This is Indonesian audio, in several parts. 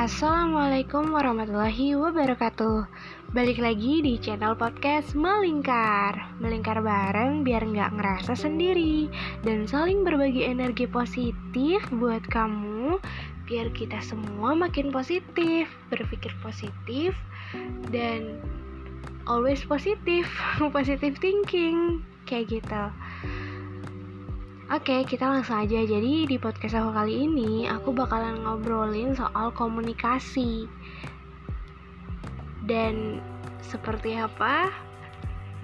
Assalamualaikum warahmatullahi wabarakatuh. Balik lagi di channel podcast Melingkar. Melingkar bareng biar nggak ngerasa sendiri Dan saling berbagi energi positif buat kamu Biar kita semua makin positif Berpikir positif Dan always positif Positive thinking. Kayak gitu Oke, kita langsung aja. Jadi di podcast aku kali ini aku bakalan ngobrolin soal komunikasi. Dan seperti apa?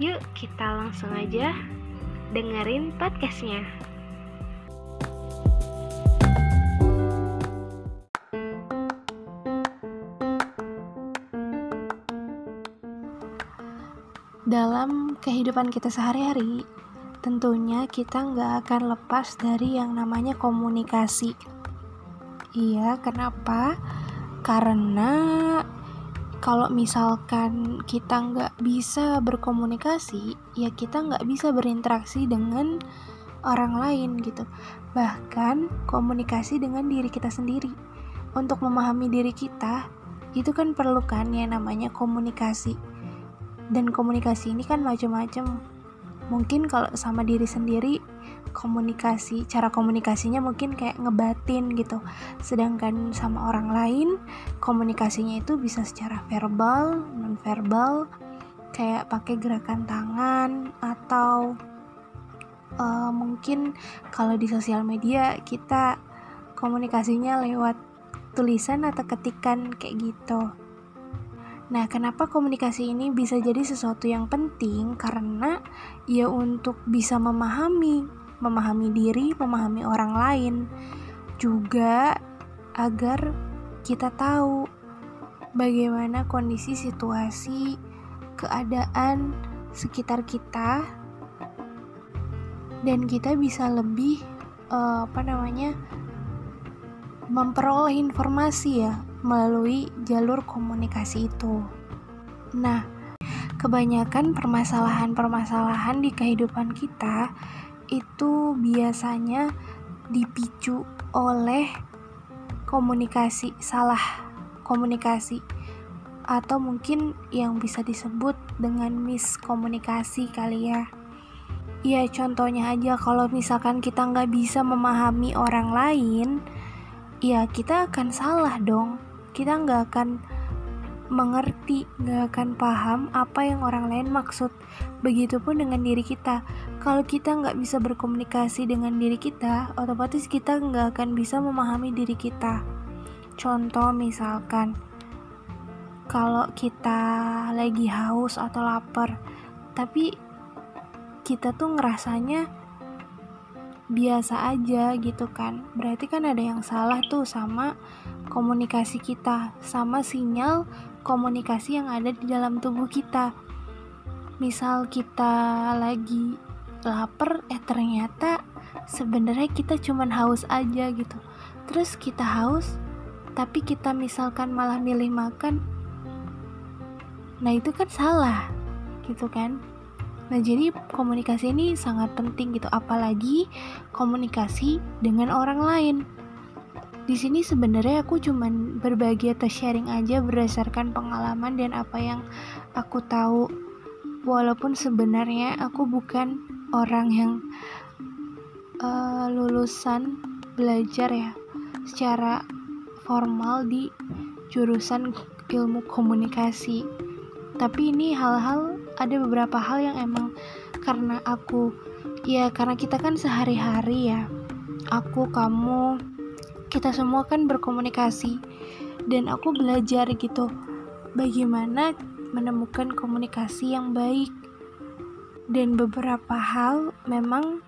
Yuk kita langsung aja dengerin podcastnya. Dalam kehidupan kita sehari-hari, tentunya kita nggak akan lepas dari yang namanya komunikasi. Iya, kenapa? Karena kalau misalkan kita nggak bisa berkomunikasi, ya kita nggak bisa berinteraksi dengan orang lain gitu. Bahkan komunikasi dengan diri kita sendiri. Untuk memahami diri kita, itu kan perlu kan yang namanya komunikasi. Dan komunikasi ini kan macam-macam mungkin kalau sama diri sendiri komunikasi cara komunikasinya mungkin kayak ngebatin gitu. Sedangkan sama orang lain komunikasinya itu bisa secara verbal non verbal kayak pakai gerakan tangan atau uh, mungkin kalau di sosial media kita komunikasinya lewat tulisan atau ketikan kayak gitu Nah, kenapa komunikasi ini bisa jadi sesuatu yang penting? Karena ya untuk bisa memahami, memahami diri, memahami orang lain, juga agar kita tahu bagaimana kondisi situasi, keadaan sekitar kita dan kita bisa lebih uh, apa namanya memperoleh informasi ya melalui jalur komunikasi itu. Nah, kebanyakan permasalahan-permasalahan di kehidupan kita itu biasanya dipicu oleh komunikasi salah komunikasi atau mungkin yang bisa disebut dengan miskomunikasi kali ya. Ya contohnya aja kalau misalkan kita nggak bisa memahami orang lain, ya kita akan salah dong kita nggak akan mengerti, nggak akan paham apa yang orang lain maksud. Begitupun dengan diri kita. Kalau kita nggak bisa berkomunikasi dengan diri kita, otomatis kita nggak akan bisa memahami diri kita. Contoh misalkan, kalau kita lagi haus atau lapar, tapi kita tuh ngerasanya biasa aja gitu kan. Berarti kan ada yang salah tuh sama komunikasi kita sama sinyal komunikasi yang ada di dalam tubuh kita. Misal kita lagi lapar eh ternyata sebenarnya kita cuman haus aja gitu. Terus kita haus tapi kita misalkan malah milih makan nah itu kan salah gitu kan Nah, jadi komunikasi ini sangat penting gitu, apalagi komunikasi dengan orang lain. Di sini sebenarnya aku cuman berbagi atau sharing aja berdasarkan pengalaman dan apa yang aku tahu. Walaupun sebenarnya aku bukan orang yang uh, lulusan belajar ya secara formal di jurusan ilmu komunikasi. Tapi ini hal-hal ada beberapa hal yang emang karena aku ya karena kita kan sehari-hari ya. Aku kamu kita semua kan berkomunikasi. Dan aku belajar gitu bagaimana menemukan komunikasi yang baik. Dan beberapa hal memang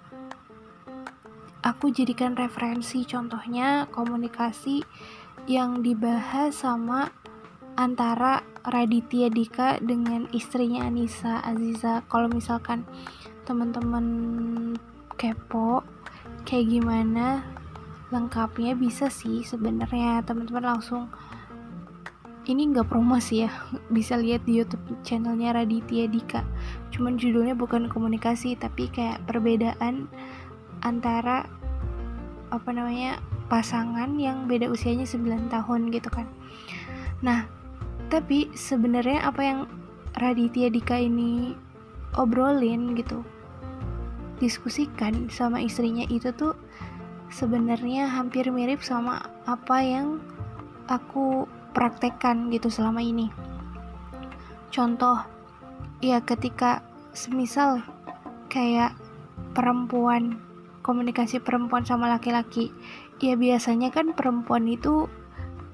aku jadikan referensi. Contohnya komunikasi yang dibahas sama antara Raditya Dika dengan istrinya Anissa Aziza. Kalau misalkan teman-teman kepo kayak gimana lengkapnya bisa sih sebenarnya. Teman-teman langsung ini nggak promosi ya bisa lihat di YouTube channelnya Raditya Dika. Cuman judulnya bukan komunikasi tapi kayak perbedaan antara apa namanya pasangan yang beda usianya 9 tahun gitu kan. Nah tapi sebenarnya apa yang Raditya Dika ini obrolin gitu diskusikan sama istrinya itu tuh sebenarnya hampir mirip sama apa yang aku praktekkan gitu selama ini. Contoh ya ketika semisal kayak perempuan komunikasi perempuan sama laki-laki ya biasanya kan perempuan itu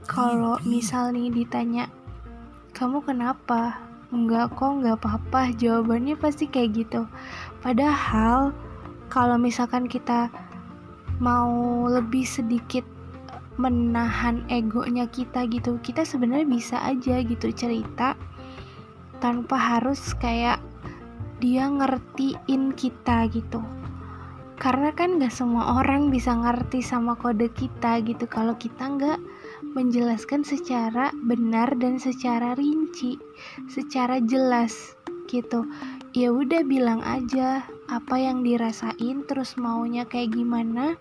kalau misal nih ditanya kamu kenapa? Enggak kok enggak apa-apa. Jawabannya pasti kayak gitu. Padahal kalau misalkan kita mau lebih sedikit menahan egonya kita gitu kita sebenarnya bisa aja gitu cerita tanpa harus kayak dia ngertiin kita gitu karena kan gak semua orang bisa ngerti sama kode kita gitu. Kalau kita nggak menjelaskan secara benar dan secara rinci secara jelas gitu. Ya udah bilang aja apa yang dirasain terus maunya kayak gimana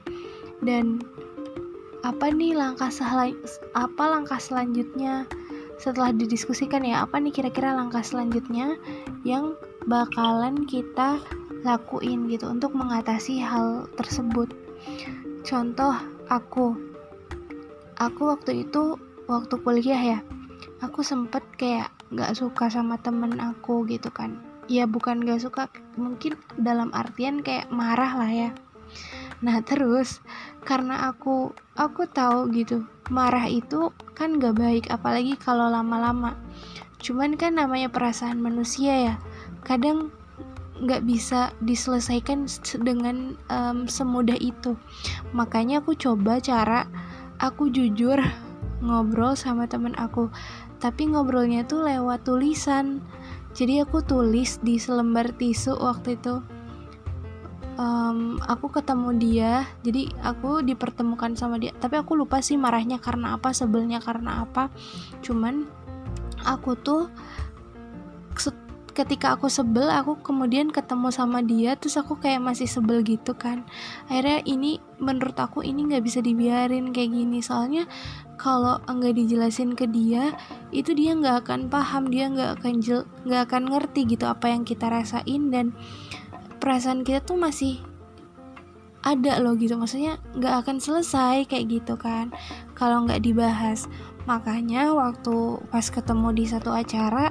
dan apa nih langkah apa langkah selanjutnya? Setelah didiskusikan ya apa nih kira-kira langkah selanjutnya yang bakalan kita lakuin gitu untuk mengatasi hal tersebut. Contoh aku. Aku waktu itu waktu kuliah ya aku sempet kayak gak suka sama temen aku gitu kan. Ya bukan gak suka mungkin dalam artian kayak marah lah ya. Nah terus karena aku aku tahu gitu marah itu kan gak baik apalagi kalau lama-lama. Cuman kan namanya perasaan manusia ya kadang nggak bisa diselesaikan dengan um, semudah itu. Makanya aku coba cara aku jujur ngobrol sama temen aku tapi ngobrolnya tuh lewat tulisan. Jadi aku tulis di selembar tisu waktu itu. Um, aku ketemu dia jadi aku dipertemukan sama dia. Tapi aku lupa sih marahnya karena apa sebelnya karena apa. Cuman aku tuh ketika aku sebel aku kemudian ketemu sama dia terus aku kayak masih sebel gitu kan. Akhirnya ini menurut aku ini nggak bisa dibiarin kayak gini. Soalnya kalau nggak dijelasin ke dia itu dia nggak akan paham dia nggak akan nggak akan ngerti gitu apa yang kita rasain. Dan perasaan kita tuh masih ada loh gitu maksudnya nggak akan selesai kayak gitu kan kalau nggak dibahas. Makanya waktu pas ketemu di satu acara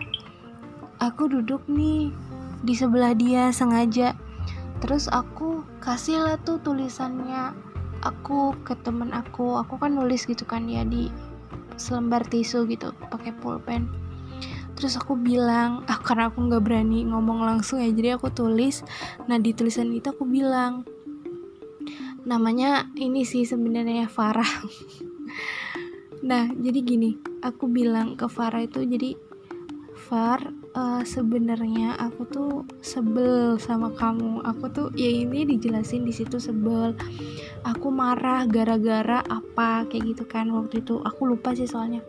aku duduk nih di sebelah dia sengaja. Terus aku kasih lah tuh tulisannya. Aku ke temen aku aku kan nulis gitu kan ya di selembar tisu gitu pakai pulpen. Terus aku bilang ah karena aku nggak berani ngomong langsung ya jadi aku tulis. Nah di tulisan itu aku bilang namanya ini sih sebenarnya Farah. Nah jadi gini aku bilang ke Farah itu jadi Far uh, sebenarnya aku tuh sebel sama kamu. Aku tuh ya ini dijelasin di situ sebel. Aku marah gara-gara apa kayak gitu kan waktu itu. Aku lupa sih soalnya.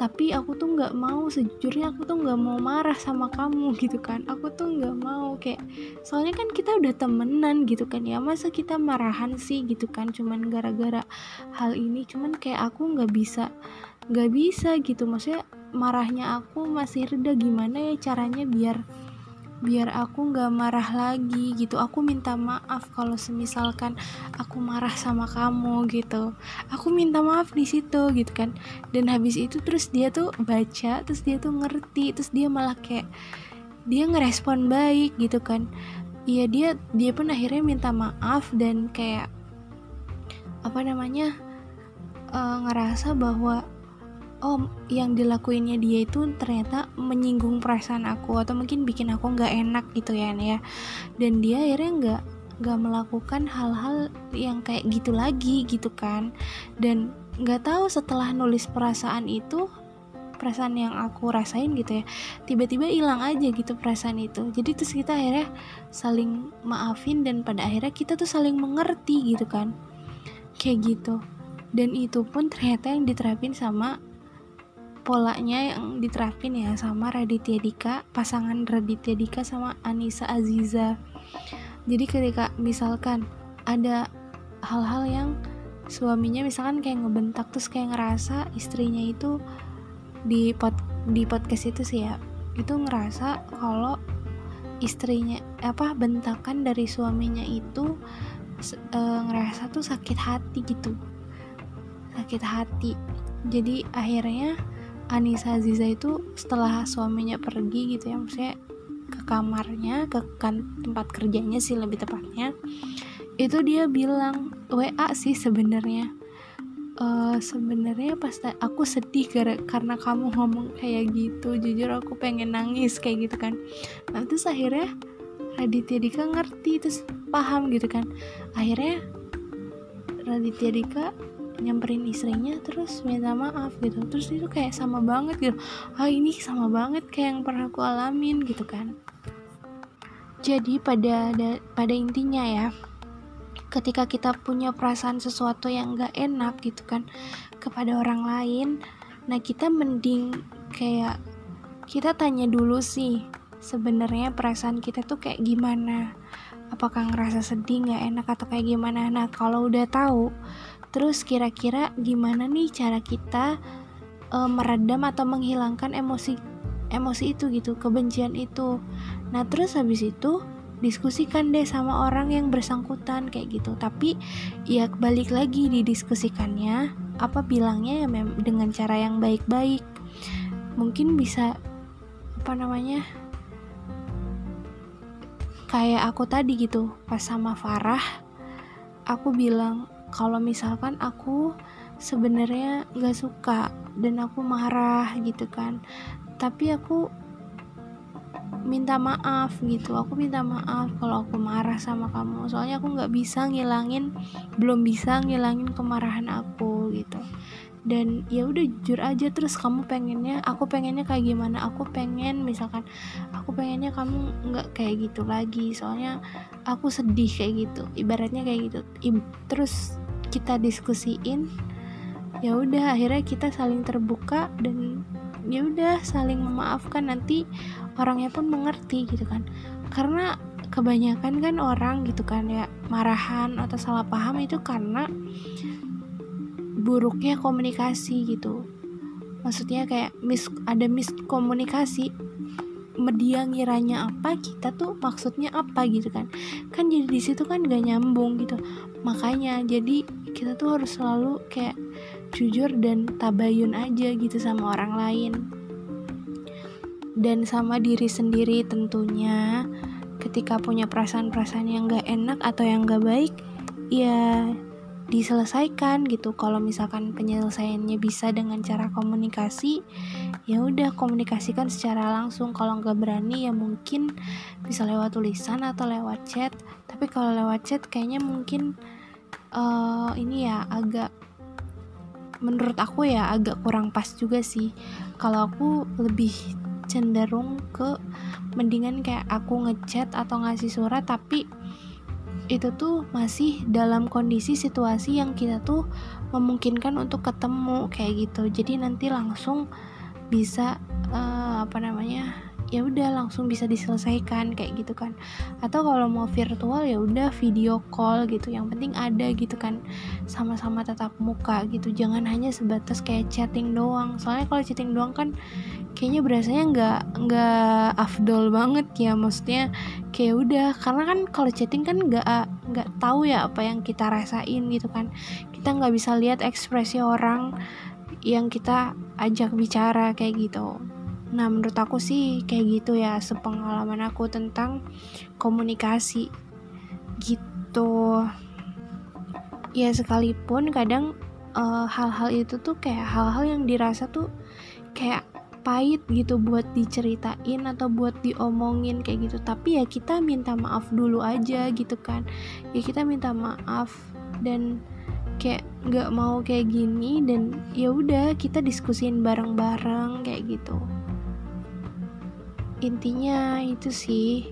Tapi aku tuh nggak mau sejujurnya aku tuh nggak mau marah sama kamu gitu kan. Aku tuh nggak mau kayak soalnya kan kita udah temenan gitu kan ya. Masa kita marahan sih gitu kan cuman gara-gara hal ini. Cuman kayak aku nggak bisa nggak bisa gitu. Maksudnya marahnya aku masih reda gimana ya caranya biar biar aku nggak marah lagi gitu. Aku minta maaf kalau semisalkan aku marah sama kamu gitu. Aku minta maaf di situ gitu kan. Dan habis itu terus dia tuh baca terus dia tuh ngerti terus dia malah kayak dia ngerespon baik gitu kan. Iya dia dia pun akhirnya minta maaf dan kayak apa namanya uh, ngerasa bahwa oh yang dilakuinnya dia itu ternyata menyinggung perasaan aku atau mungkin bikin aku nggak enak gitu ya ya. Dan dia akhirnya nggak nggak melakukan hal-hal yang kayak gitu lagi gitu kan. Dan nggak tahu setelah nulis perasaan itu perasaan yang aku rasain gitu ya tiba-tiba hilang aja gitu perasaan itu. Jadi terus kita akhirnya saling maafin dan pada akhirnya kita tuh saling mengerti gitu kan. Kayak gitu. Dan itu pun ternyata yang diterapin sama polanya yang diterapin ya sama Raditya Dika pasangan Raditya Dika sama Anissa Aziza. Jadi ketika misalkan ada hal-hal yang suaminya misalkan kayak ngebentak terus kayak ngerasa istrinya itu di pod di podcast itu sih ya itu ngerasa kalau istrinya apa bentakan dari suaminya itu e, ngerasa tuh sakit hati gitu. Sakit hati. Jadi akhirnya Anissa Aziza itu setelah suaminya pergi gitu ya maksudnya ke kamarnya ke kan, tempat kerjanya sih lebih tepatnya itu dia bilang WA sih sebenarnya. Uh, sebenarnya pas aku sedih karena kamu ngomong kayak gitu jujur aku pengen nangis kayak gitu kan. Nah terus akhirnya Raditya Dika ngerti terus paham gitu kan. Akhirnya Raditya Dika nyamperin istrinya terus minta maaf gitu. Terus itu kayak sama banget gitu. Ah ini sama banget kayak yang pernah aku alamin gitu kan. Jadi pada pada intinya ya ketika kita punya perasaan sesuatu yang gak enak gitu kan kepada orang lain nah kita mending kayak kita tanya dulu sih sebenarnya perasaan kita tuh kayak gimana. Apakah ngerasa sedih nggak enak atau kayak gimana? Nah kalau udah tahu Terus kira-kira gimana nih cara kita uh, meredam atau menghilangkan emosi emosi itu gitu, kebencian itu. Nah, terus habis itu diskusikan deh sama orang yang bersangkutan kayak gitu. Tapi ya balik lagi didiskusikannya apa bilangnya ya dengan cara yang baik-baik. Mungkin bisa apa namanya? kayak aku tadi gitu pas sama Farah aku bilang kalau misalkan aku sebenarnya gak suka dan aku marah gitu kan tapi aku minta maaf gitu aku minta maaf kalau aku marah sama kamu. Soalnya aku nggak bisa ngilangin belum bisa ngilangin kemarahan aku gitu. Dan ya udah jujur aja terus kamu pengennya aku pengennya kayak gimana? Aku pengen misalkan aku pengennya kamu nggak kayak gitu lagi. Soalnya aku sedih kayak gitu ibaratnya kayak gitu. Terus kita diskusiin ya udah akhirnya kita saling terbuka dan ya udah saling memaafkan. Nanti orangnya pun mengerti gitu kan. Karena kebanyakan kan orang gitu kan ya marahan atau salah paham itu karena buruknya komunikasi gitu. Maksudnya kayak mis ada miskomunikasi media ngiranya apa kita tuh maksudnya apa gitu kan. Kan jadi di situ kan gak nyambung gitu. Makanya jadi kita tuh harus selalu kayak jujur dan tabayun aja gitu sama orang lain. Dan sama diri sendiri tentunya. Ketika punya perasaan-perasaan yang gak enak atau yang gak baik ya diselesaikan gitu. Kalau misalkan penyelesaiannya bisa dengan cara komunikasi ya udah komunikasikan secara langsung. Kalau nggak berani ya mungkin bisa lewat tulisan atau lewat chat. Tapi kalau lewat chat kayaknya mungkin uh, ini ya agak menurut aku ya agak kurang pas juga sih. Kalau aku lebih cenderung ke mendingan kayak aku ngechat atau ngasih surat tapi itu tuh masih dalam kondisi situasi yang kita tuh memungkinkan untuk ketemu kayak gitu. Jadi nanti langsung bisa uh, apa namanya ya udah langsung bisa diselesaikan kayak gitu kan. Atau kalau mau virtual ya udah video call gitu. Yang penting ada gitu kan sama-sama tatap muka gitu. Jangan hanya sebatas kayak chatting doang. Soalnya kalau chatting doang kan kayaknya berasanya nggak nggak afdol banget ya maksudnya kayak udah karena kan kalau chatting kan nggak nggak tahu ya apa yang kita rasain gitu kan. Kita nggak bisa lihat ekspresi orang yang kita ajak bicara kayak gitu. Nah, menurut aku sih kayak gitu ya, sepengalaman aku tentang komunikasi. Gitu. Ya sekalipun kadang eh, hal-hal uh, itu tuh kayak hal-hal yang dirasa tuh kayak pahit gitu buat diceritain atau buat diomongin kayak gitu. Tapi ya kita minta maaf dulu aja gitu kan. Ya kita minta maaf dan kayak nggak mau kayak gini dan ya udah kita diskusin bareng-bareng kayak gitu. Intinya itu sih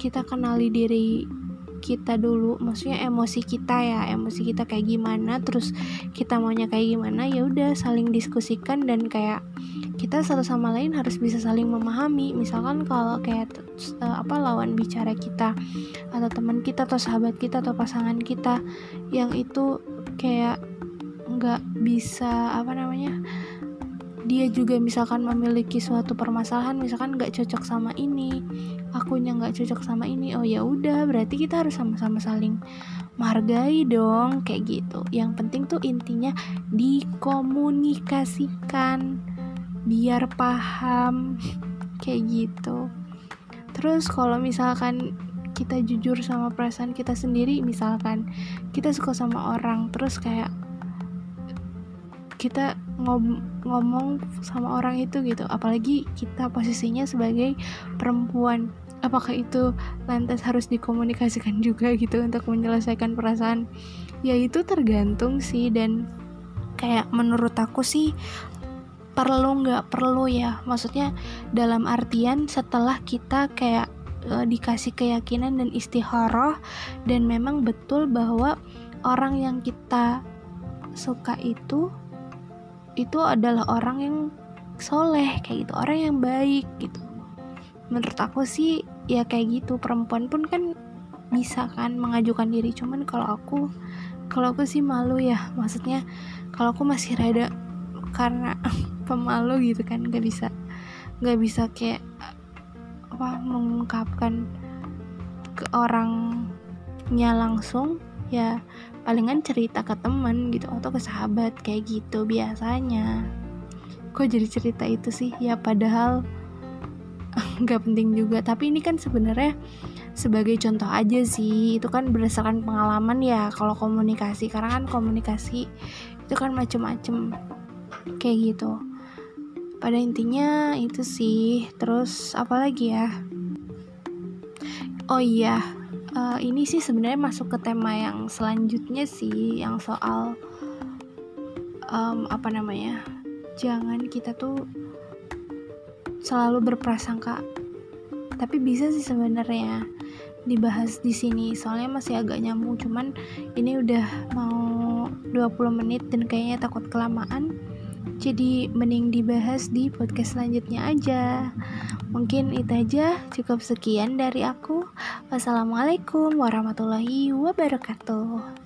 kita kenali diri kita dulu. Maksudnya emosi kita ya emosi kita kayak gimana terus kita maunya kayak gimana ya udah saling diskusikan dan kayak kita satu sama lain harus bisa saling memahami. Misalkan kalau kayak uh, apa lawan bicara kita atau teman kita atau sahabat kita atau pasangan kita yang itu kayak nggak bisa apa namanya dia juga misalkan memiliki suatu permasalahan misalkan nggak cocok sama ini akunya nggak cocok sama ini oh ya udah berarti kita harus sama-sama saling menghargai dong kayak gitu. Yang penting tuh intinya dikomunikasikan biar paham kayak gitu. Terus kalau misalkan kita jujur sama perasaan kita sendiri misalkan kita suka sama orang terus kayak kita ngom ngomong sama orang itu gitu. Apalagi kita posisinya sebagai perempuan. Apakah itu lantas harus dikomunikasikan juga gitu untuk menyelesaikan perasaan? Ya itu tergantung sih. Dan kayak menurut aku sih perlu nggak perlu ya. Maksudnya dalam artian setelah kita kayak e, dikasih keyakinan dan istiharoh dan memang betul bahwa orang yang kita suka itu itu adalah orang yang soleh kayak gitu orang yang baik gitu. Menurut aku sih ya kayak gitu perempuan pun kan bisa kan mengajukan diri. Cuman kalau aku kalau aku sih malu ya. Maksudnya kalau aku masih rada karena pemalu gitu kan nggak bisa nggak bisa kayak apa mengungkapkan ke orangnya langsung ya palingan cerita ke temen gitu atau ke sahabat kayak gitu biasanya. Kok jadi cerita itu sih? Ya padahal nggak penting juga. Tapi ini kan sebenarnya sebagai contoh aja sih. Itu kan berdasarkan pengalaman ya. Kalau komunikasi karena kan komunikasi itu kan macem-macem. Kayak gitu. Pada intinya itu sih. Terus apa lagi ya? Oh iya uh, ini sih sebenarnya masuk ke tema yang selanjutnya sih yang soal um, apa namanya jangan kita tuh selalu berprasangka. Tapi bisa sih sebenarnya dibahas di sini soalnya masih agak nyambung. Cuman ini udah mau 20 menit dan kayaknya takut kelamaan. Jadi mending dibahas di podcast selanjutnya aja Mungkin itu aja, cukup sekian dari aku. Wassalamualaikum warahmatullahi wabarakatuh.